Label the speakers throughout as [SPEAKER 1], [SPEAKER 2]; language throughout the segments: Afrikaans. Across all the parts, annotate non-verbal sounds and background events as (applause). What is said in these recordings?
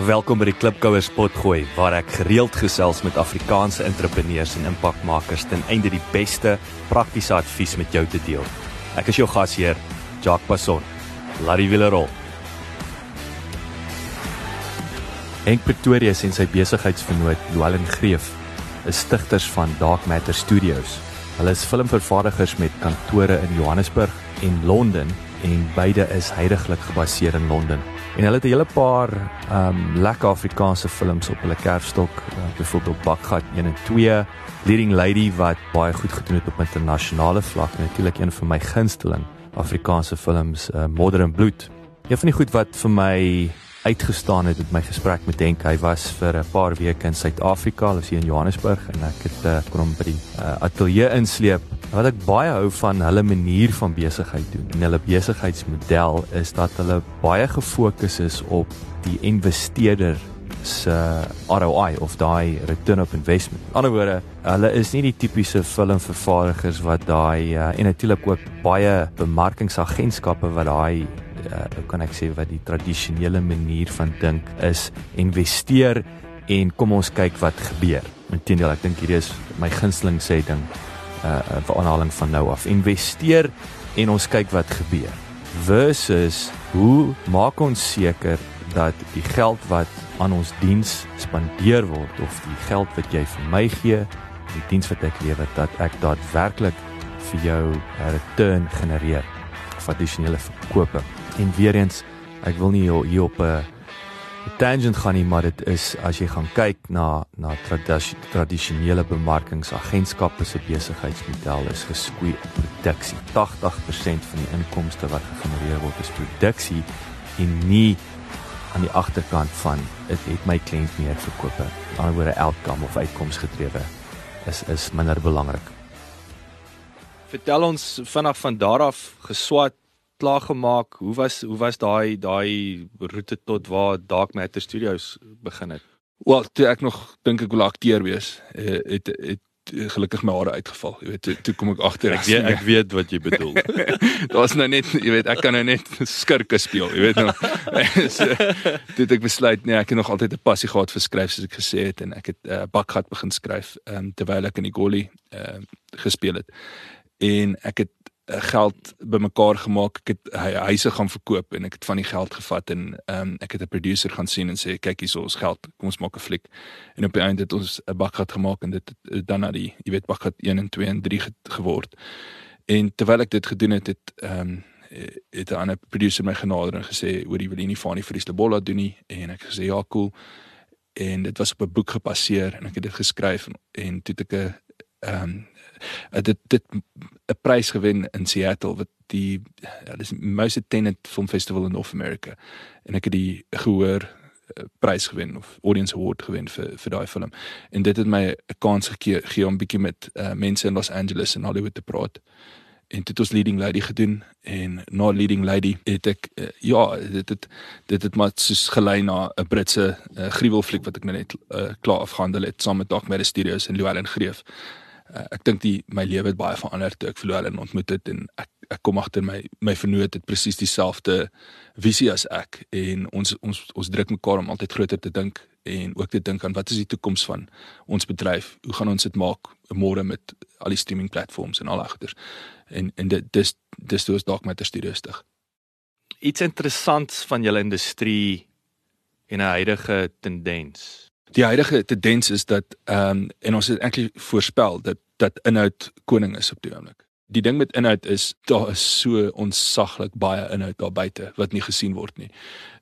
[SPEAKER 1] Welkom by die Klipkouers potgooi waar ek gereeld gesels met Afrikaanse entrepreneurs en impakmakers ten einde die beste praktiese advies met jou te deel. Ek is jou gasheer, Jacques Passon. Laat die wiele rol. Henk Pretorius en sy besigheidsvernoot Joellen Greef is stigters van Dark Matter Studios. Hulle is filmvervaardigers met kantore in Johannesburg en Londen en beide is heidaglik gebaseer in Londen. En hulle het 'n hele paar ehm um, lekker Afrikaanse films op hulle kerfstok, uh, byvoorbeeld Bakgat 1 en 2, Leading Lady wat baie goed gedoen het op internasionale vlak en natuurlik een van my gunsteling Afrikaanse films, uh, Modern Blood. Een van die goed wat vir my uitgestaan het met my gesprek met Henk. Hy was vir 'n paar weke in Suid-Afrika, hulle is hier in Johannesburg en ek het uh, kon hom by die uh, ateljee insleep wat ek baie hou van hulle manier van besigheid doen. En hulle besigheidsmodel is dat hulle baie gefokus is op die investeerder se ROI of daai return of investment. In ander woorde, hulle is nie die tipiese filmvervaardigers wat daai uh, en natuurlik ook baie bemarkingsagentskappe wat daai uh, kan ek sê wat die tradisionele manier van dink is investeer en kom ons kyk wat gebeur. Inteendeel, ek dink hierdie is my gunsteling sê ding uh vir aanhaling van nou af. Investeer en ons kyk wat gebeur. Versus hoe maak ons seker dat die geld wat aan ons diens spandeer word of die geld wat jy vir my gee, die diens wat ek lewer dat ek daadwerklik vir jou 'n return genereer of addisionele verkope. En weer eens, ek wil nie hier op 'n tangent gaan nie, maar dit is as jy gaan kyk na na tradisionele bemarkingsagentskappe se besigheidsmodel is geskoei op produksie. 80% van die inkomste wat gegenereer word is produksie en nie aan die agterkant van dit het my kliënt meer verkope. Aan die ander woorde outcome of uitkomsgedrewe is is minder belangrik.
[SPEAKER 2] Vertel ons vinnig van daar af geswat klaar gemaak. Hoe was hoe was daai daai roete tot waar Dark Matter Studios begin het?
[SPEAKER 3] Wel, toe ek nog dink ek wil akteur wees, uh, het het gelukkig my hare uitgeval. Jy weet, toe, toe kom ek agter
[SPEAKER 2] ek weet ek weet wat jy bedoel. (laughs)
[SPEAKER 3] Daar's nou net, jy weet, ek kan nou net skurke speel, jy weet nou. (laughs) so, dit ek besluit nee, ek het nog altyd 'n passie gehad vir skryf soos ek gesê het en ek het uh, bakgat begin skryf um, terwyl ek in die Golly uh, gespeel het. En ek het Eh, geld bymekaar gemaak. Ek het huise gaan verkoop en ek het van die geld gevat en ehm um, ek het 'n producer gaan sien en sê kyk hierso ons geld, kom ons maak 'n fliek. En op die einde het ons 'n bakgat gemaak en dit het dan na die jy weet bakgat 1 en 2 en 3 geword. En terwyl ek dit gedoen het, het ehm um, het 'n ander producer my genader en gesê hoor jy wil nie van die Friesle Bolla doen nie en ek gesê ja cool. En dit was op 'n boek gebaseer en ek het dit geskryf en, en toe het ek 'n ehm um, dit dit 'n prys gewen in Seattle wat die ja, dis most attended film festival in North America. En ek het die gehoor uh, prys gewen of audience award gewen vir vir daai film. En dit het my 'n kans gegee gee om bietjie met uh, mense in Los Angeles en Hollywood te praat. En dit was leading lady gedoen en na leading lady het ek uh, ja dit het dit het maar soos gelei na 'n Britse uh, gruwelfliek wat ek nou net uh, klaar afgehandel het saam met Doc Media Studios en Llewellyn Greef uh, ek dink die my lewe het baie verander toe ek verloor en ontmoet het en ek ek kom agter my my vernoot het presies dieselfde visie as ek en ons ons ons druk mekaar om altyd groter te dink en ook te dink aan wat is die toekoms van ons bedryf hoe gaan ons dit maak môre met al die streaming platforms en al daai goeders? En en dit dis dis toe is dalk met 'n studie stig
[SPEAKER 2] iets interessants van julle industrie en 'n huidige tendens
[SPEAKER 3] die huidige tendens is dat ehm um, en ons het eintlik voorspel dat dat inhoud koning is op die oomblik. Die ding met inhoud is daar is so onsaglik baie inhoud daar buite wat nie gesien word nie.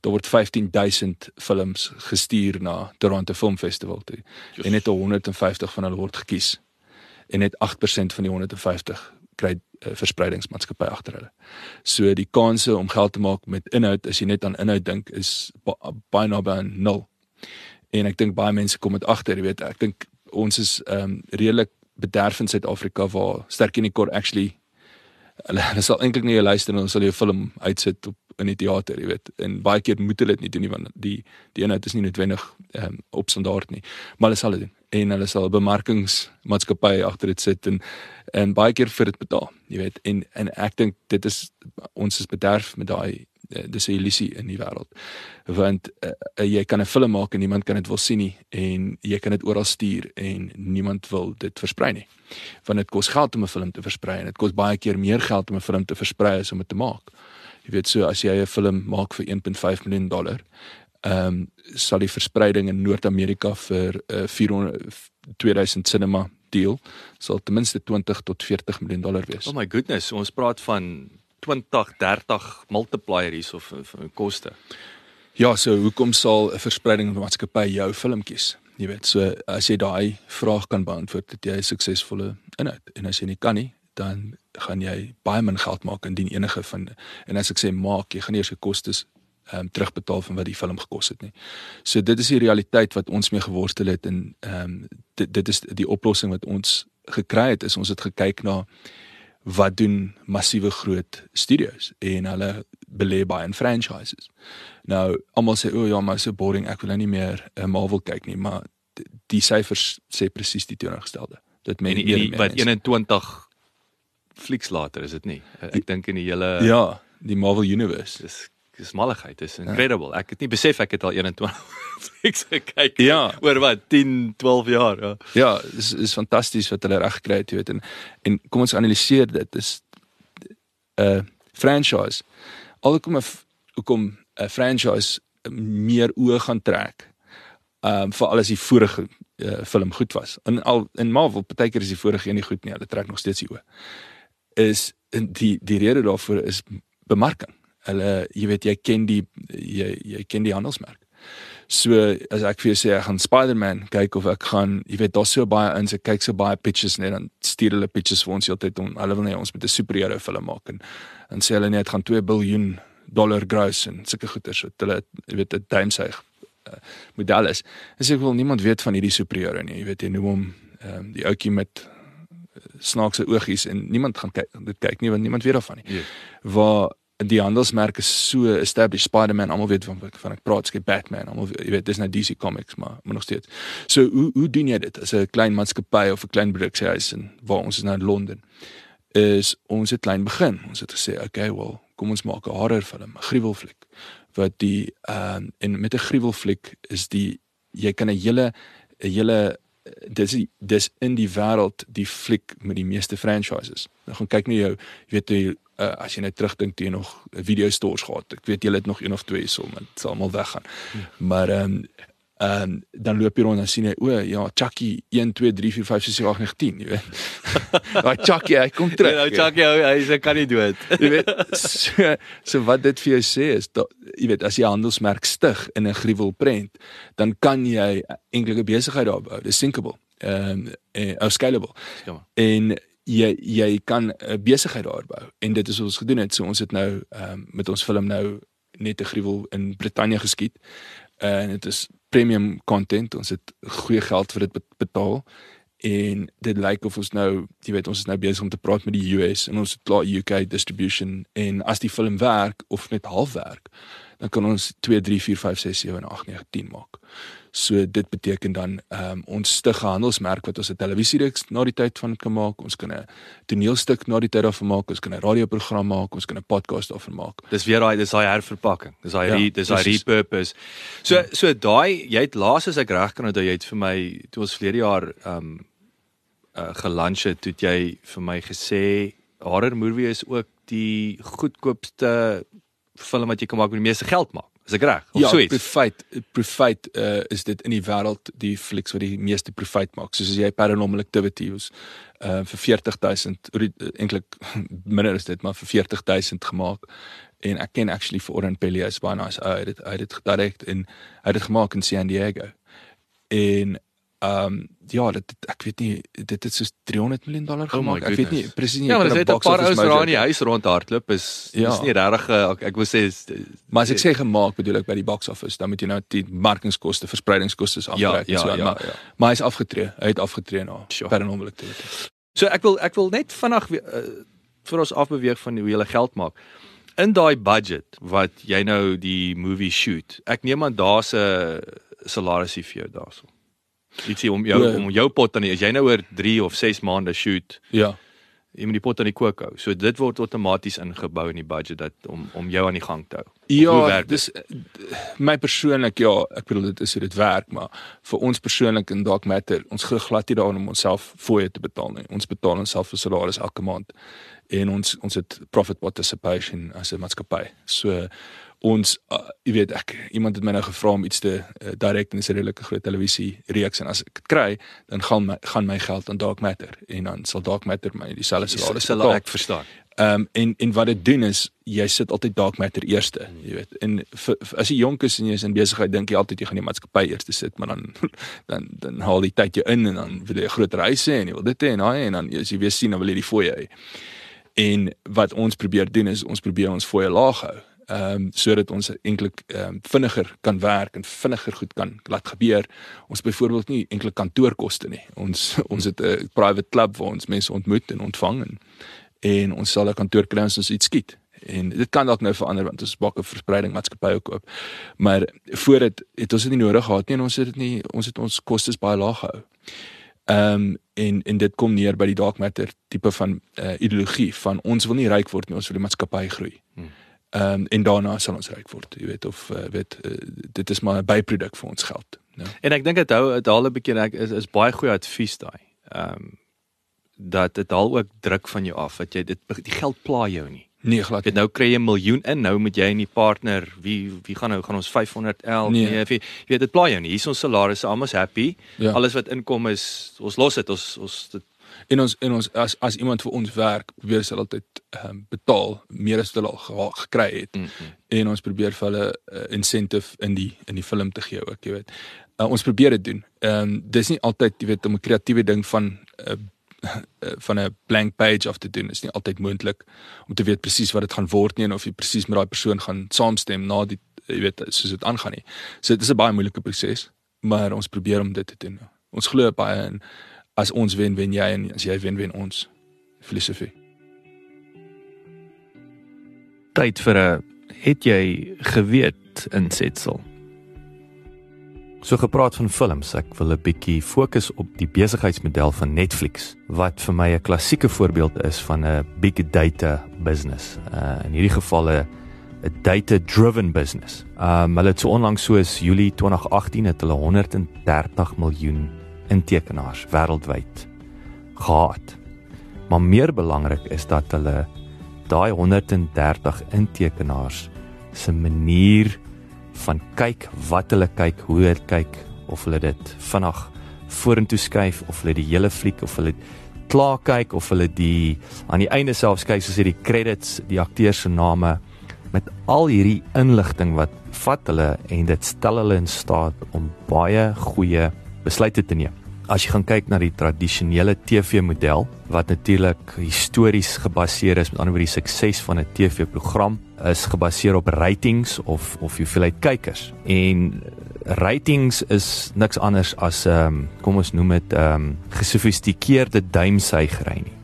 [SPEAKER 3] Daar word 15000 films gestuur na Toronto Film Festival toe Just. en net 150 van hulle word gekies. En net 8% van die 150 kry uh, verspreidingsmaatskappy agter hulle. So die kanse om geld te maak met inhoud as jy net aan inhoud dink is baie naby aan 0 en ek dink baie mense kom dit agter, jy weet, ek dink ons is ehm um, redelik bederf in Suid-Afrika waar sterk in die kor actually hulle, hulle sal eintlik nie luister en ons sal jou film uitsit op in die teater, jy weet. En baie keer moet hulle dit nie doen nie want die die eenheid is nie noodwendig ehm um, op standaard nie. Maar hulle sal dit doen en hulle sal bemarkingsmaatskappye agter dit sit en en baie keer vir dit betaal, jy weet. En en ek dink dit is ons is bederf met daai dis 'n illusie in die wêreld. Want uh, jy kan 'n film maak en niemand kan dit wil sien nie en jy kan dit oral stuur en niemand wil dit versprei nie. Want dit kos geld om 'n film te versprei en dit kos baie keer meer geld om 'n film te versprei as om dit te maak. Jy weet so as jy 'n film maak vir 1.5 miljoen dollar, ehm um, sal die verspreiding in Noord-Amerika vir uh, 400 2000 cinema deal sal ten minste 20 tot 40 miljoen dollar wees.
[SPEAKER 1] Oh my goodness, ons praat van 20, 30 multiplier hierso vir, vir koste.
[SPEAKER 3] Ja, so hoekom sal 'n verspreiding van maatskappy jou film kies? Jy weet, so as jy daai vraag kan beantwoord, het jy 'n suksesvolle inhoud. En as jy nie kan nie, dan gaan jy baie min geld maak indien enige van en as ek sê maak, jy gaan eers se kostes ehm um, terugbetaal van wat die film gekos het nie. So dit is die realiteit wat ons mee geworstel het en ehm um, dit dit is die oplossing wat ons gekry het is ons het gekyk na wat doen massiewe groot studios en hulle belê baie in franchises. Nou almal sê o oh, ja, maar so boring, ek wil nou nie meer 'n uh, Marvel kyk nie, maar die syfers sê presies die teenoorgestelde.
[SPEAKER 1] Dit meen nie wat 21 flieks later is dit nie. Ek dink in die hele
[SPEAKER 3] Ja, die Marvel universe.
[SPEAKER 1] Dis dis malligheid, dis ja. incredible. Ja. Ek het nie besef ek het al 21 flieks (laughs) gekyk
[SPEAKER 3] ja.
[SPEAKER 1] oor wat 10, 12 jaar, ja.
[SPEAKER 3] Ja, dis is fantasties wat hulle reg gekry het, jy weet en en kom ons analiseer dit. Dis 'n uh, franchise. Alkom 'n hoekom 'n franchise meer oë gaan trek. Ehm um, vir alles die vorige uh, film goed was. In al in Marvel partykeer is die vorige een nie goed nie. Hulle trek nog steeds die oë. Is die die rede daarvoor is bemarking hulle jy weet jy ken die jy jy ken die handelsmerk. So as ek vir jou sê ek gaan Spider-Man kyk of ek gaan jy weet daar's so baie in se kyk so baie pitches net dan stuur hulle pitches vir ons heeltyd om hulle wil net ons met 'n superheld film maak en dan sê hulle net gaan 2 biljoen dollar gross en sulke goeder so hulle jy weet 'n duimsuig uh, model is. En sê ek wil niemand weet van hierdie superheld nie. Jy weet jy noem hom um, die ouetjie met uh, snaakse oogies en niemand gaan kyk dit kyk nie want niemand weet daarvan nie. Yeah. Ja. Waar die handelsmerke so established Spider-Man almal weet van van ek praat skep Batman almal jy weet dis nou DC Comics maar maar nog steeds. So hoe hoe doen jy dit as 'n klein maatskappy of 'n klein produksiehuis in waar ons is nou in Londen is ons het klein begin. Ons het gesê okay well kom ons maak 'n horror film, 'n gruwelfliek wat die ehm um, en met 'n gruwelfliek is die jy kan 'n hele 'n hele dis dis in die wêreld die fliek met die meeste franchises. Nou gaan kyk na jou, jy weet jy uh, as jy net terugdink toe jy nog video stores gehad. Ek weet jy het nog een of twee so, maar dit sal almal weggaan. Ja. Maar ehm um, ehm um, dan loop jy rond en sien jy o ja, Chucky 1 2 3 4 5 6 7 8 9 10, jy weet. (laughs) Daai Chucky, hy kom terug.
[SPEAKER 1] Ja, Chucky, hy hy kan nie dood. (laughs)
[SPEAKER 3] jy weet. So, so wat dit vir jou sê is dat jy weet as jy handelsmerk stig in 'n gruwelprent, dan kan jy enkele besigheid daar bou. Dis thinkable. Ehm um, uh, scalable. Ja. En jy jy kan 'n besigheid daar bou en dit is wat ons gedoen het. So ons het nou ehm um, met ons film nou net 'n gruwel in Brittanje geskiet. En dit is premium content. Ons het goeie geld vir dit betaal en dit lyk of ons nou, jy weet, ons is nou besig om te praat met die US en ons het klaar UK distribution en as die film werk of net half werk, dan kan ons 2 3 4 5 6 7 8 9 10 maak. So dit beteken dan ehm um, ons stig 'n handelsmerk wat ons 'n televisiereeks na die tyd van kan maak. Ons kan 'n toneelstuk na die tyd daarvan maak. Ons kan 'n radioprogram maak. Ons kan 'n podcast daarvan maak.
[SPEAKER 1] Dis weer daai dis daai herverpakking. Dis daai ja, dis daai repurpose. So ja. so daai jy het laas as ek reg kan onthou jy het vir my toe ons verlede jaar ehm um, uh, gelunch het, het jy vir my gesê horror movie is ook die goedkoopste film wat jy kan maak met die meeste geld maak. Is ek reg?
[SPEAKER 3] Of ja, so iets? Profite profite uh, is dit in die wêreld die flieks wat die meeste profite maak. Soos as jy Paranormal Activity is uh vir 40000 eintlik (laughs) minder is dit, maar vir 40000 gemaak. En ek ken actually vir Oren Pelias baie nice. Hy het hy het dit gedirek en hy het dit gemaak in San Diego. En Ehm um, ja, dit ek weet nie dit het soos 300 miljoen dollar oh gemaak. Oh ek weet nie presies nie.
[SPEAKER 1] Ja, maar dit het 'n paar ou daar in die huis rondhardloop is ja. is nie regtig ek, ek wil sê is,
[SPEAKER 3] Maar as ek sê gemaak bedoel ek by die box office, dan moet jy nou die markingskoste, verspreidingskoste aftrek
[SPEAKER 1] ja, ja,
[SPEAKER 3] so
[SPEAKER 1] ja,
[SPEAKER 3] maar,
[SPEAKER 1] ja.
[SPEAKER 3] maar hy is afgetree. Hy het afgetree na sure. paranormal activity.
[SPEAKER 1] So ek wil ek wil net vinnig uh, vir ons afbeweeg van hoe jy hulle geld maak. In daai budget wat jy nou die movie shoot. Ek neem aan daar's 'n salarisie vir jou daarso. Ietsie om jou ja. om jou pot dan as jy nou oor 3 of 6 maande shoot.
[SPEAKER 3] Ja.
[SPEAKER 2] jy moet die pot aan die kook hou. So dit word outomaties ingebou in die budget dat om om jou aan die gang te hou.
[SPEAKER 3] Ja, dis my persoonlik ja, ek bedoel dit is hoe dit werk, maar vir ons persoonlik in Dark Matter, ons glo glad nie daaraan om onsself fooie te betaal nie. Ons betaal onsself vir salaris elke maand en ons ons het profit participation as 'n maatskappy. So ons uh, jy weet ek iemand het my nou gevra om iets te uh, direk in 'n redelike groot televisie reeks en as ek dit kry dan gaan my gaan my geld aan Dark Matter en dan sal Dark Matter my dieselfde salaris
[SPEAKER 2] sal ek verstaan.
[SPEAKER 3] Ehm um, en en wat dit doen is jy sit altyd Dark Matter eerste, jy weet. En v, v, as jy jonk is en jy is in besigheid dink jy altyd jy gaan die maatskappy eerste sit, maar dan (laughs) dan dan haal jy tyd jou in en dan wil jy 'n groot reise en jy wil dit hê en daai en dan as jy weer sien dan wil jy die fooie hê. En wat ons probeer doen is ons probeer ons fooie laag hou ehm um, sodat ons eintlik ehm um, vinniger kan werk en vinniger goed kan laat gebeur. Ons byvoorbeeld nie enkele kantoorkoste nie. Ons (laughs) ons het 'n private club waar ons mense ontmoet en ontvang en, en ons sal 'n kantoor kry as ons iets skiet. En dit kan dalk nou verander want ons baie verspreiding maatskappye ook op. Maar voor dit het ons dit nie nodig gehad nie en ons het dit nie ons het ons kostes baie laag gehou. Ehm um, en en dit kom neer by die dark matter tipe van uh, ideologie van ons wil nie ryk word nie, ons wil die maatskappy groei. Hmm. Ehm um, en daarna sal ons ryk word, jy weet of uh, weet uh, dit is maar 'n byproduk vir ons geld. Ja.
[SPEAKER 2] En ek dink dit hou dit haal 'n bietjie ek is is baie goeie advies daai. Ehm um, dat dit haal ook druk van jou af dat jy dit die geld pla jou nie.
[SPEAKER 3] Nee, glad.
[SPEAKER 2] Jy nou kry jy 'n miljoen in, nou moet jy en die partner, wie wie gaan nou gaan ons 500 L nee, nee jy weet dit pla jou nie. Hier is ons salarisse, almal happy. Ja. Alles wat inkom is ons los dit, ons ons dit
[SPEAKER 3] en ons en ons as as iemand vir ons werk probeer hulle altyd ehm um, betaal meer as hulle al gekry het mm -hmm. en ons probeer vir hulle uh, incentive in die in die film te gee ook jy weet uh, ons probeer dit doen ehm um, dis nie altyd jy weet om 'n kreatiewe ding van uh, van 'n blank page af te doen is nie altyd moontlik om te weet presies wat dit gaan word nie en of jy presies met daai persoon gaan saamstem na die jy weet soos dit aangaan nie. So dit is 'n baie moeilike proses, maar ons probeer om dit te doen. Ons glo baie in as ons wen wen jy en as jy wen wen ons. Filosofie.
[SPEAKER 1] Tyd vir 'n het jy geweet insetsel? So gepraat van films ek wil 'n bietjie fokus op die besigheidsmodel van Netflix wat vir my 'n klassieke voorbeeld is van 'n big data business. Uh, in hierdie geval 'n 'n data driven business. Um hulle het so onlangs soos Julie 2018 het hulle 130 miljoen intekenaars wêreldwyd gehad. Maar meer belangrik is dat hulle daai 130 intekenaars se manier van kyk, wat hulle kyk, hoe hulle kyk of hulle dit vinnig vorentoe skuif of hulle die hele fliek of hulle klaar kyk of hulle die aan die einde selfs kyk soos hierdie credits, die akteurs se name met al hierdie inligting wat vat hulle en dit stel hulle in staat om baie goeie besluite te neem as jy gaan kyk na die tradisionele TV-model wat natuurlik histories gebaseer is met ander woorde die sukses van 'n TV-program is gebaseer op ratings of of hoeveelheid kykers. En ratings is niks anders as ehm um, kom ons noem dit ehm um, gesofistikeerde duimsuigery nie.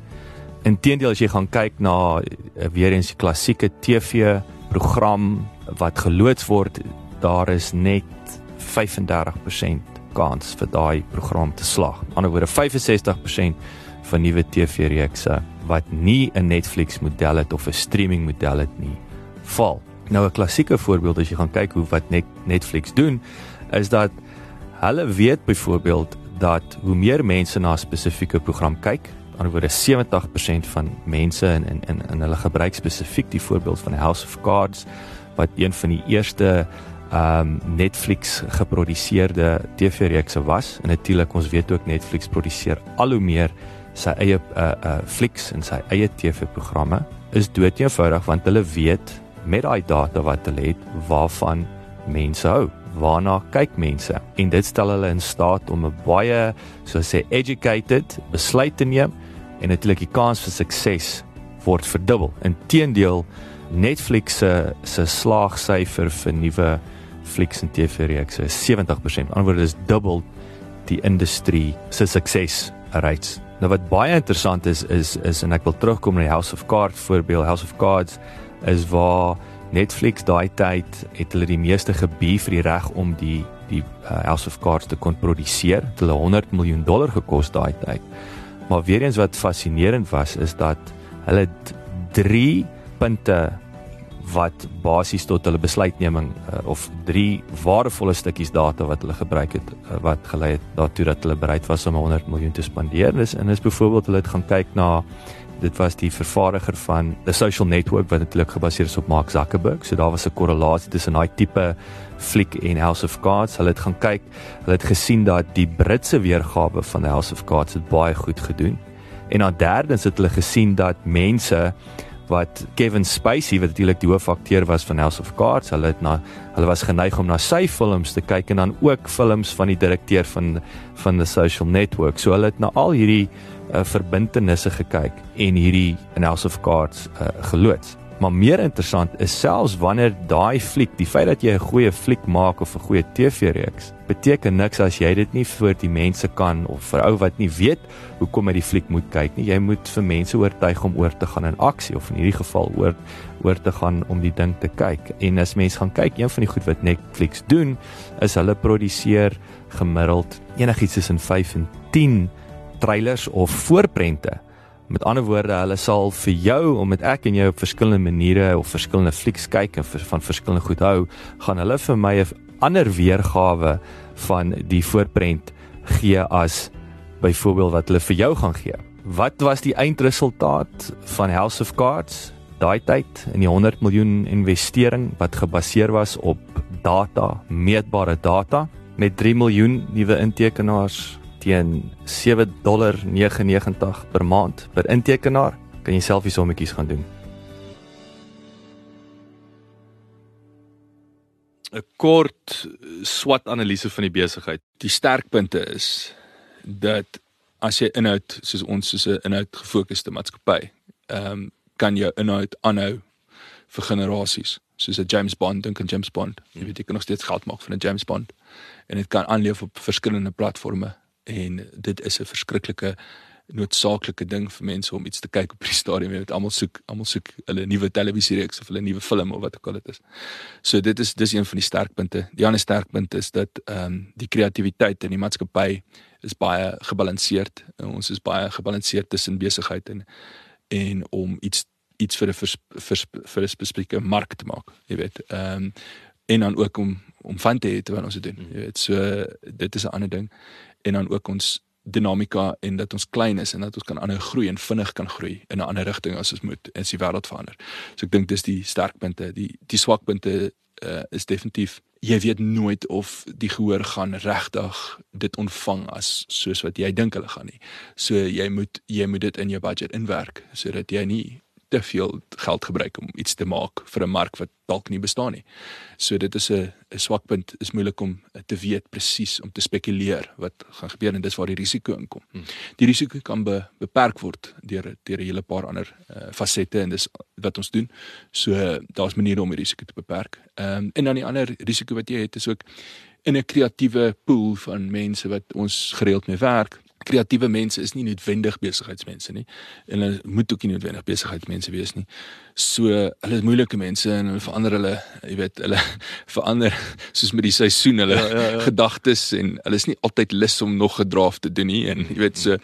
[SPEAKER 1] Inteendeel as jy gaan kyk na uh, weer eens die klassieke TV-program wat geloods word, daar is net 35% kans vir daai program te slag. Aan die ander woorde 65% van nuwe TV-reekse wat nie 'n Netflix model het of 'n streaming model het nie, val. Nou 'n klassieke voorbeeld as jy gaan kyk hoe wat net Netflix doen, is dat hulle weet byvoorbeeld dat hoe meer mense na 'n spesifieke program kyk, aan die woorde 70% van mense in in in, in hulle gebruik spesifiek die voorbeeld van House of Cards wat een van die eerste um Netflix geproduseerde TV-reekse was. En natuurlik ons weet ook Netflix produseer al hoe meer sy eie uh uh flicks en sy eie TV-programme is dood eenvoudig want hulle weet met daai data wat hulle het waarvan mense hou waarna kyk mense. En dit stel hulle in staat om 'n baie so sê educated besluit te neem. En natuurlik die kans vir sukses word verdubbel. Inteendeel Netflix se se slaagsyfer vir nuwe Netflix en TV-reekse is 70%. Anderswoorde is dubbel die industrie se sukses rates. Nou wat baie interessant is is is en ek wil terugkom na die House of Cards voorbeeld. House of Cards is waar Netflix daai tyd het hulle die meeste gebied vir die reg om die die uh, House of Cards te kon produseer. Het hulle 100 miljoen dollar gekos daai tyd. Maar weer eens wat fascinerend was is dat hulle 3 punte wat basies tot hulle besluitneming uh, of drie waardevolle stukkies data wat hulle gebruik het uh, wat gelei het daartoe dat hulle bereid was om 100 miljoen te spandeer. Dis en is byvoorbeeld hulle het gaan kyk na dit was die vervaardiger van 'n social network wat natuurlik gebaseer is op Mark Zuckerberg. So daar was 'n korrelasie tussen daai tipe fliek en House of Cards. Hulle het gaan kyk, hulle het gesien dat die Britse weergawe van House of Cards het baie goed gedoen. En dan derdens het hulle gesien dat mense wat Kevin Spacey wat natuurlik die hoofakteur was van House of Cards, hulle het na hulle was geneig om na sy films te kyk en dan ook films van die direkteur van van the social network. So hulle het na al hierdie uh, verbintenisse gekyk en hierdie in House of Cards uh, geloods. Maar meer interessant is selfs wanneer daai fliek, die feit dat jy 'n goeie fliek maak of 'n goeie TV-reeks, beteken niks as jy dit nie vir die mense kan of vir ou wat nie weet hoekom hy die fliek moet kyk nie. Jy moet vir mense oortuig om oor te gaan in aksie of in hierdie geval oor oor te gaan om die ding te kyk. En as mense gaan kyk, een van die goed wat Netflix doen, is hulle produseer gemiddeld enigiets tussen 5 en 10 trailers of voorprente Met ander woorde, hulle sal vir jou om met ek en jou op verskillende maniere of verskillende flieks kyk en van verskillende goed hou, gaan hulle vir my 'n ander weergawe van die voorprent gee as byvoorbeeld wat hulle vir jou gaan gee. Wat was die eindresultaat van House of Cards daai tyd in die 100 miljoen investering wat gebaseer was op data, meetbare data met 3 miljoen nuwe intekenaars teen 7.99 per maand per intekenaar kan jy self die sommetjies gaan doen.
[SPEAKER 2] 'n Kort SWOT-analise van die besigheid.
[SPEAKER 3] Die sterkpunte is dat as jy inhoud soos ons soos 'n inhoud gefokusde maatskappy, ehm um, kan jou inhoud aanhou vir generasies. Soos 'n James Bond, dink aan James Bond. Jy weet jy kan nog steeds geld maak van 'n James Bond en dit kan aanleef op verskillende platforms en dit is 'n verskriklike noodsaaklike ding vir mense om iets te kyk op die stadium jy weet almal soek almal soek hulle nuwe televisiereeks of hulle nuwe film of wat ook al dit is. So dit is dis een van die sterkpunte. Die ander sterkpunt is dat ehm um, die kreatiwiteit in die maatskappy is baie gebalanseerd. Ons is baie gebalanseerd tussen besigheid en en om iets iets vir 'n vir 'n spesifieke mark te maak, jy weet. Ehm um, en dan ook om om van te hê terwyl ons dit doen. Jy weet, so dit is 'n ander ding en dan ook ons dinamika en dat ons klein is en dat ons kan aanhou groei en vinnig kan groei in 'n ander rigting as ons moet en die wêreld verander. So ek dink dis die sterkpunte, die die swakpunte uh, is definitief jy weet nooit of die gehoor gaan regtig dit ontvang as soos wat jy dink hulle gaan nie. So jy moet jy moet dit in jou budget inwerk sodat jy nie te veel geld gebruik om iets te maak vir 'n mark wat dalk nie bestaan nie. So dit is 'n 'n swak punt is moeilik om te weet presies om te spekuleer wat gaan gebeur en dis waar die risiko inkom. Hmm. Die risiko kan be, beperk word deur deur 'n hele paar ander uh, fasette en dis wat ons doen. So daar's maniere om die risiko te beperk. Ehm um, en dan die ander risiko wat jy het is ook in 'n kreatiewe pool van mense wat ons gereeld mee werk kreatiewe mense is nie noodwendig besigheidsmense nie en hulle moet ook nie noodwendig besigheidsmense wees nie. So hulle is moeilike mense en hulle verander hulle, jy weet, hulle (laughs) verander soos met die seisoen hulle ja, ja, ja. gedagtes en hulle is nie altyd lus om nog draft te doen nie en jy weet so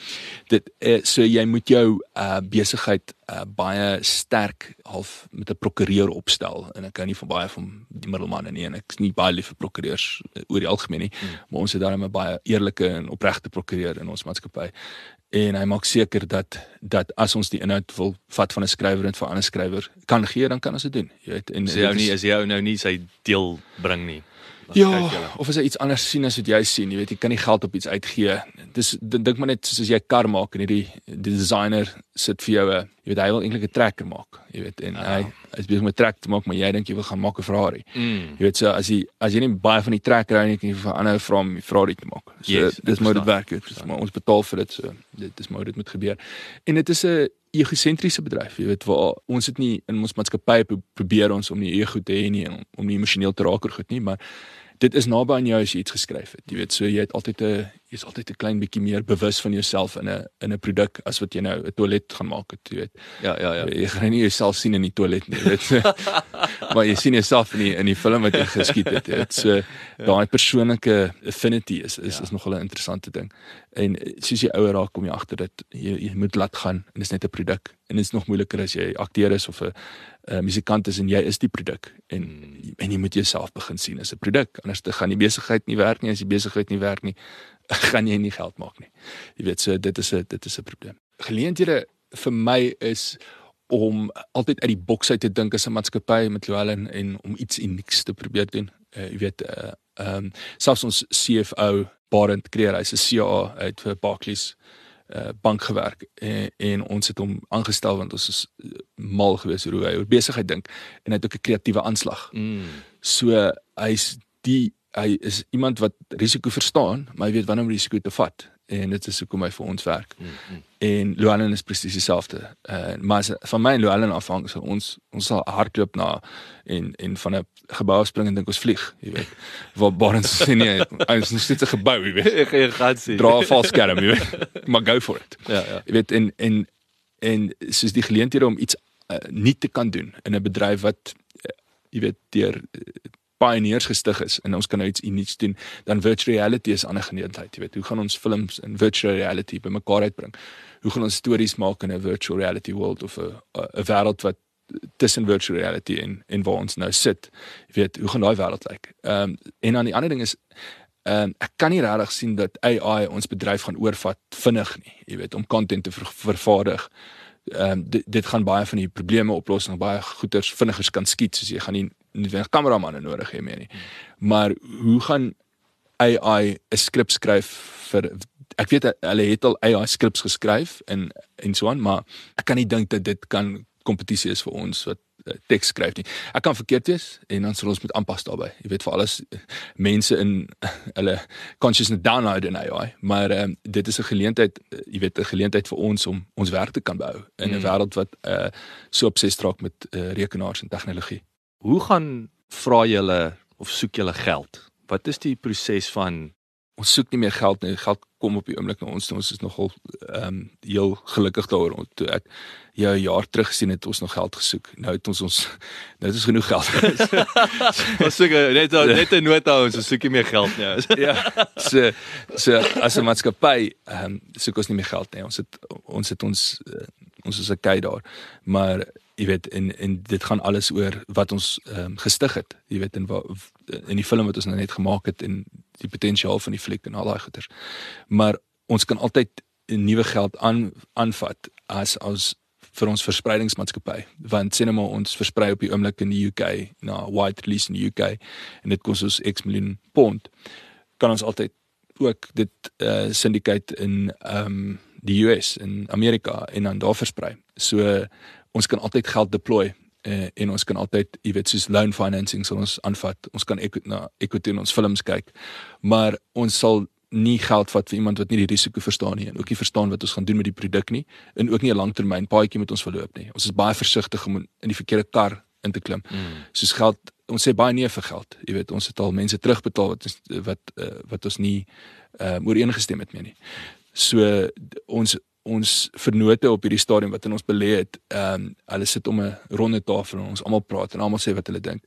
[SPEAKER 3] dit eh, so jy moet jou uh, besigheid uh, baie sterk half met 'n prokureur opstel. En ek kan nie van baie van die middelmanne nie en ek is nie baie lief vir prokureurs oor die algemeen nie, hmm. maar ons het daarmee baie eerlike en opregte prokureur in ons maatskappy. En hy maak seker dat dat as ons die inhoud wil vat van 'n skrywer en vir 'n ander skrywer kan gee dan kan ons dit doen jy weet.
[SPEAKER 2] En jy nie is jy nou nie sy deel bring nie
[SPEAKER 3] Ja, of as jy iets anders sien as wat jy sien, jy weet jy kan nie geld op iets uitgee. Dis dink maar net soos jy 'n kar maak en hierdie die designer sit vir jou 'n jy weet hy wil eintlik 'n trekker maak, jy weet en ja. hy is besig met trek te maak, maar jy dink jy wil gaan maak 'n Ferrari. Mm. Jy weet so as jy as jy nie baie van die trekker hou nie, kan jy vir ander vra om 'n Ferrari te maak. So yes, dis moet dit werk, het, maar ons betaal vir dit so. Dit is moet dit moet gebeur. En dit is 'n egosentriese bedryf, jy weet waar ons dit nie in ons maatskappy probeer ons om nie ego te hê nie om nie emosioneel te raak oor goed nie, maar dit is naby aan jou as jy iets geskryf het. Jy weet, so jy het altyd 'n jy's altyd 'n klein bietjie meer bewus van jouself in 'n in 'n produk as wat jy nou 'n toilet gaan maak het, jy weet.
[SPEAKER 2] Ja, ja, ja.
[SPEAKER 3] Jy gaan nie jouself sien in die toilet nie, weet. (laughs) maar jy sien jouself in die in die film wat jy geskiet het. Dit so ja. daai persoonlike affinity is is ja. is nogal 'n interessante ding. En soos jy ouer raak kom jy agter dat jy jy moet laat gaan en dit is net 'n produk. En dit is nog moeiliker as jy akteur is of 'n uh, musikant is en jy is die produk en hmm. en jy moet jouself begin sien as 'n produk anders te gaan die besigheid nie werk nie. As die besigheid nie werk nie (laughs) gaan jy nie geld maak nie. Jy weet so dit is 'n dit is 'n probleem. Geleenthede vir my is om altyd uit die boks uit te dink as 'n maatskappy met Llewellyn en om iets unieks te probeer doen. Uh, jy weet uh, ehm um, selfs ons CFO Barend Creer hy's 'n CA uit vir Barclays uh, bank gewerk en, en ons het hom aangestel want ons is uh, mal gewees hoe hy oor besigheid dink en hy het ook 'n kreatiewe aanslag. Mm. So hy's die hy is iemand wat risiko verstaan, maar hy weet wanneer om risiko te vat en dit is hoekom hy vir ons werk. Mm -hmm. En Lualen is presies dieselfde. Uh maar van my en Lualen afhang so ons ons sal hardloop na en en van 'n gebou spring en dink ons vlieg, jy weet. Waar Barnes sien nie, ons is net 'n gebou, jy weet. (laughs)
[SPEAKER 2] Ek gaan sien.
[SPEAKER 3] Dra 'n valskerm, jy weet. (laughs) Maar go for it.
[SPEAKER 2] Ja, ja.
[SPEAKER 3] Jy weet en en en soos die geleenthede om iets uh, nie te kan doen in 'n bedryf wat uh, jy weet deur uh, pioneers gestig is en ons kan nou iets unieks doen, dan virtual reality is 'n ander geleentheid. Jy weet, hoe gaan ons films in virtual reality bymekaar uitbring? Hoe gaan ons stories maak in 'n virtual reality world of 'n 'n wêreld wat tussen virtual reality en en waar ons nou sit? Jy weet, hoe gaan daai wêreld lyk? Ehm um, en dan die ander ding is ehm um, ek kan nie regtig sien dat AI ons bedryf gaan oorvat vinnig nie. Jy weet, om content te ver vervaardig. Ehm um, dit dit gaan baie van die probleme oplos en baie goeders vinniger kan skiet soos jy gaan nie nie kameramanne nodig hê meer nie. Maar hoe gaan AI 'n skrip skryf vir ek weet hulle het al AI skrips geskryf en en so aan, maar ek kan nie dink dat dit kan kompetisie is vir ons wat uh, teks skryf nie. Ek kan verkeerd wees en dan sal ons moet aanpas daarbey. Jy weet vir alles mense in (laughs) hulle consciousness download in AI, maar um, dit is 'n geleentheid, uh, jy weet 'n geleentheid vir ons om ons werk te kan bou in 'n mm. wêreld wat uh, so obsessief raak met uh, rekenaars en tegnologie.
[SPEAKER 2] Hoe gaan vra julle of soek julle geld? Wat is die proses van
[SPEAKER 3] ons soek nie meer geld nie. Geld kom op die oomblik na ons. Ons is nogal ehm um, heel gelukkig daaroor. Toe ek jou 'n jaar terug gesien het, ons nog geld gesoek. Nou het ons ons nou het ons genoeg geld. (laughs)
[SPEAKER 2] ons soek net net 'n nota ons soek nie meer geld nie. (laughs)
[SPEAKER 3] ja. So so as 'n maatskappy ehm um, soek ons nie meer geld nie. Ons het ons het ons uh, ons is okay daar. Maar jy weet en en dit gaan alles oor wat ons ehm um, gestig het jy weet in in die film wat ons nou net gemaak het en die potensiaal van die fliek en al daai goeters maar ons kan altyd nuwe geld aan aanvat as as vir ons verspreidingsmaatskappy. Want sien nou maar ons versprei op die oomblik in die UK na wide release in die UK en dit kos ons X miljoen pond. Kan ons altyd ook dit uh, syndicate in ehm um, die US in Amerika en dan daar versprei. So ons kan altyd geld deploy uh, en ons kan altyd jy weet soos loan financing sal ons aanvat. Ons kan ek na equity in ons films kyk maar ons sal nie geld vat vir iemand wat nie die risiko verstaan nie en ook nie verstaan wat ons gaan doen met die produk nie en ook nie 'n langtermyn paadjie met ons verloop nie. Ons is baie versigtig om in die verkeerde kar in te klim. Mm. soos geld ons sê baie nee vir geld. Jy weet ons het al mense terugbetaal wat wat uh, wat ons nie uh, ooreengestem het mee nie so ons ons vernote op hierdie stadium wat in ons belê het, ehm um, hulle sit om 'n ronde tafel en ons almal praat en almal sê wat hulle dink.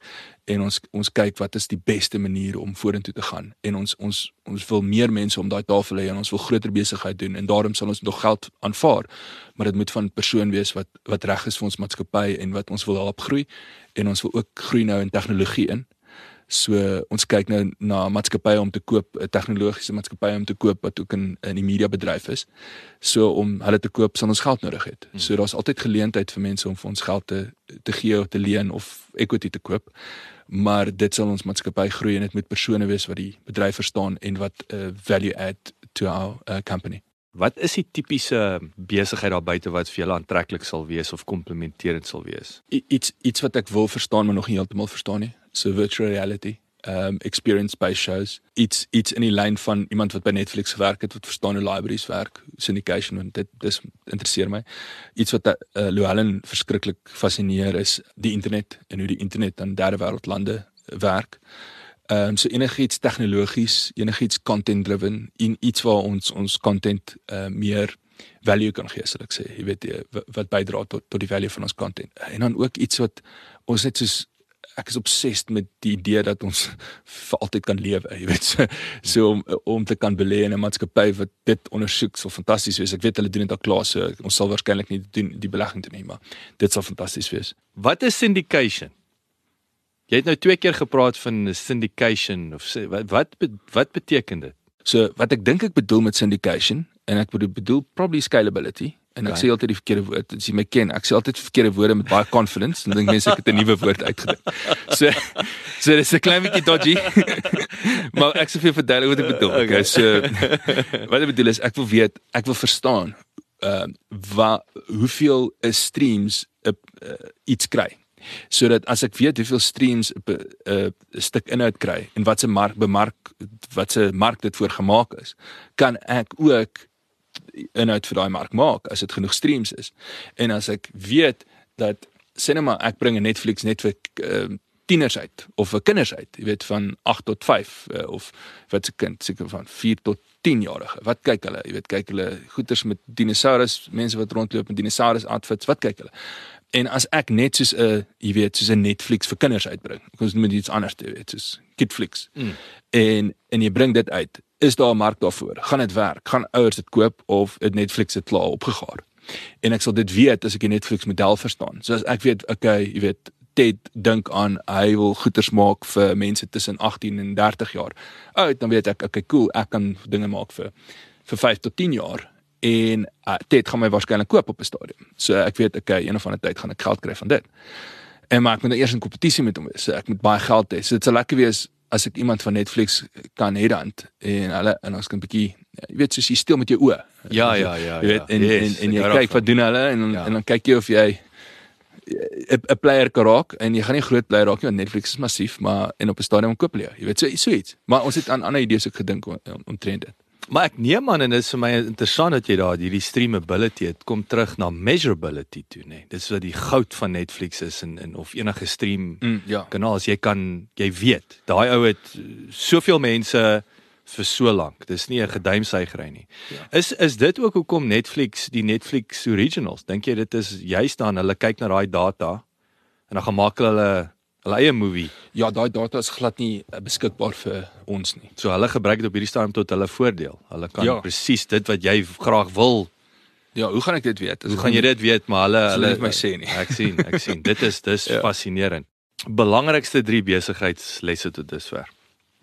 [SPEAKER 3] En ons ons kyk wat is die beste manier om vorentoe te gaan. En ons ons ons wil meer mense om daai tafel hê en ons wil groter besigheid doen en daarom sal ons nog geld aanvaar. Maar dit moet van persoon wees wat wat reg is vir ons maatskappy en wat ons wil help groei. En ons wil ook groei nou in tegnologie in So ons kyk nou na maatskappye om te koop, 'n tegnologiese maatskappy om te koop wat ook in in die media bedryf is. So om hulle te koop, sal ons geld nodig hê. Hmm. So daar's altyd geleentheid vir mense om vir ons geld te te gee of te leen of equity te koop. Maar dit sal ons maatskappy groei en dit moet persone wees wat die bedryf verstaan en wat 'n uh, value add to our uh, company.
[SPEAKER 2] Wat is die tipiese besigheid daar buite wat vir julle aantreklik sal wees of komplementerend sal wees?
[SPEAKER 3] I iets iets wat ek wil verstaan maar nog nie heeltemal verstaan nie so virtual reality um experience based shows iets iets in die lyn van iemand wat by Netflix gewerk het wat verstaan hoe libraries werk syndication want dit dis interesseer my iets wat uh, Llewellyn verskriklik fascineer is die internet en hoe die internet aan derde wêreld lande werk Ehm um, so enigiets tegnologies, enigiets content driven en iets waar ons ons content uh, meer value kan gee, sal ek sê. Jy weet wat bydra tot tot die value van ons content. En dan ook iets wat ons net soos ek is obsessed met die idee dat ons (laughs) vir altyd kan lewe, jy weet so, so om om te kan belê in 'n maatskappy wat dit ondersoek sal fantasties wees. Ek weet hulle doen dit al klaar, so ons sal waarskynlik nie doen die belegging doen nie, maar dit sal fantasties wees.
[SPEAKER 1] Wat is syndication? Jy het nou twee keer gepraat van syndication of wat wat wat beteken dit?
[SPEAKER 3] So wat ek dink ek bedoel met syndication en ek bedoel, bedoel probably scalability En ek sê altyd die verkeerde woord. As jy my ken, ek sê altyd verkeerde woorde met baie confidence. Dan dink mense ek het 'n nuwe woord uitgedink. (laughs) So so dis 'n klein bietjie dodgy. (laughs) maar ek sê vir verduidelik wat ek bedoel. Okay, so (laughs) wat ek bedoel is ek wil weet, ek wil verstaan ehm uh, wat hoeveel is streams 'n uh, iets kry. Sodat as ek weet hoeveel streams 'n uh, stuk inhoud kry en wat se mark bemark wat se mark dit voor gemaak is, kan ek ook inhoud vir daai mark maak as dit genoeg streams is. En as ek weet dat cinema ek bring 'n Netflix net vir uh, tieners uit of vir kinders uit, jy weet van 8 tot 5 uh, of wat se kind seker van 4 tot 10 jarige. Wat kyk hulle? Jy weet kyk hulle goeters met dinosaurus, mense wat rondloop met dinosaurus outfits, wat kyk hulle? En as ek net soos 'n jy weet soos 'n Netflix vir kinders uitbring, ons moet iets anders doen, weet soos Kidflix. Mm. En en jy bring dit uit is daar 'n mark daarvoor? Gaan dit werk? Gaan ouers dit koop of het Netflix dit klaar opgegaar? En ek sal dit weet as ek die Netflix model verstaan. So as ek weet, okay, jy weet Ted dink aan hy wil goeders maak vir mense tussen 18 en 30 jaar. Ou, dan weet ek, okay, cool, ek kan dinge maak vir vir 5 tot 10 jaar en uh, Ted gaan my waarskynlik koop op 'n stadium. So ek weet, okay, een of ander tyd gaan ek geld kry van dit. En maar ek moet nou eers in kompetisie met hom wees. So ek moet baie geld hê. So dit sal lekker wees as ek iemand van Netflix kan hê dan en hulle en ons kan 'n bietjie jy weet soos jy steel met jou oë.
[SPEAKER 1] Ja ja ja.
[SPEAKER 3] Jy weet en, yes, en en jy kyk wat doen hulle en ja. en dan kyk jy of jy 'n player kan raak en jy gaan nie groot player raak nie want Netflix is massief maar en op 'n stadium koop jy. Jy weet so so iets. Maar ons het aan ander idees ook gedink om omtrent dit.
[SPEAKER 1] Maar ek neem aan en dit is vir my interessant dat jy daar hierdie streamability het kom terug na measurability toe nê. Nee. Dis wat die goud van Netflix is en en of enige stream mm, ja. kanaal as jy kan jy weet, daai ou het soveel mense vir so lank. Dis nie 'n geduimsuigery nie. Ja. Is is dit ook hoekom Netflix die Netflix originals? Dink jy dit is juist dan hulle kyk na daai data en dan gemaak hulle hulle eie movie.
[SPEAKER 3] Ja, daai data is glad nie uh, beskikbaar vir ons nie.
[SPEAKER 1] So hulle gebruik dit op hierdie stadium tot hulle voordeel. Hulle kan ja. presies dit wat jy graag wil.
[SPEAKER 3] Ja, hoe gaan ek dit weet?
[SPEAKER 1] As hoe gaan jy dit weet maar hulle
[SPEAKER 3] hulle het my sê nie.
[SPEAKER 1] Ek sien, ek sien. Dit is dis (laughs) ja. fascinerend. Belangrikste drie besigheidslesse tot dusver.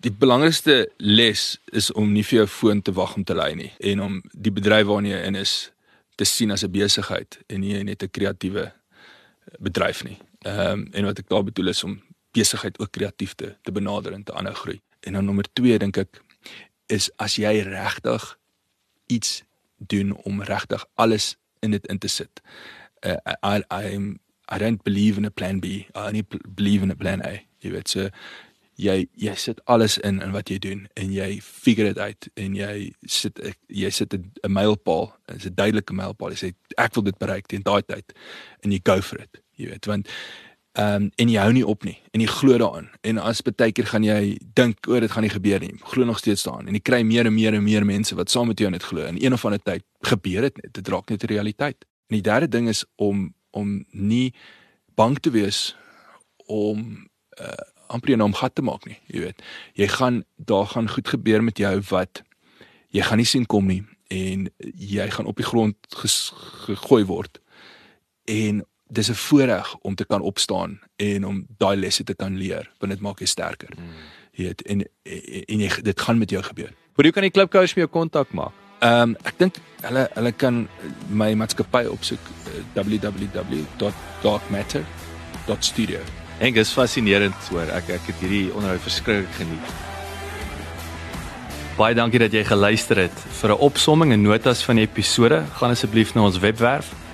[SPEAKER 3] Die belangrikste les is om nie vir jou foon te wag om te lei nie en om die bedryf waarna jy in is te sien as 'n besigheid en nie net 'n kreatiewe bedryf nie. Ehm um, en wat ek daar bedoel is om besigheid ook kreatief te te benader en te aanhou groei. En dan nommer 2 dink ek is as jy regtig iets doen om regtig alles in dit in te sit. Uh, I I'm I don't believe in a plan B. I only believe in a plan A. Jy weet so jy jy sit alles in in wat jy doen en jy figure dit uit en jy sit jy sit 'n mylpaal, 'n duidelike mylpaal. Jy sê ek wil dit bereik teen daai tyd en jy go for it jy weet want ehm um, en jy hou nie op nie en jy glo daaraan en as baie keer gaan jy dink o dit gaan nie gebeur nie. Glo nog steeds daaraan en jy kry meer en meer en meer mense wat saam met jou net glo en een of ander tyd gebeur dit net dit raak net 'n realiteit. En die derde ding is om om nie bang te wees om uh, amper 'n omgat te maak nie jy weet. Jy gaan daar gaan goed gebeur met jou wat jy gaan nie sien kom nie en jy gaan op die grond gegooi word. En dis 'n voorreg om te kan opstaan en om daai lesse te kan leer want dit maak jou sterker. Hmm. Jy weet en, en jy dit gaan met jou gebeur.
[SPEAKER 1] Hoe kan die klipcoach met jou kontak maak?
[SPEAKER 3] Ehm um, ek dink hulle hulle kan my maatskappy opsoek uh, www.darkmatter.studio.
[SPEAKER 1] Dit is fascinerend hoor. Ek ek het hierdie onderhoud verskriklik geniet. Baie dankie dat jy geluister het. Vir 'n opsomming en notas van die episode, gaan asseblief na ons webwerf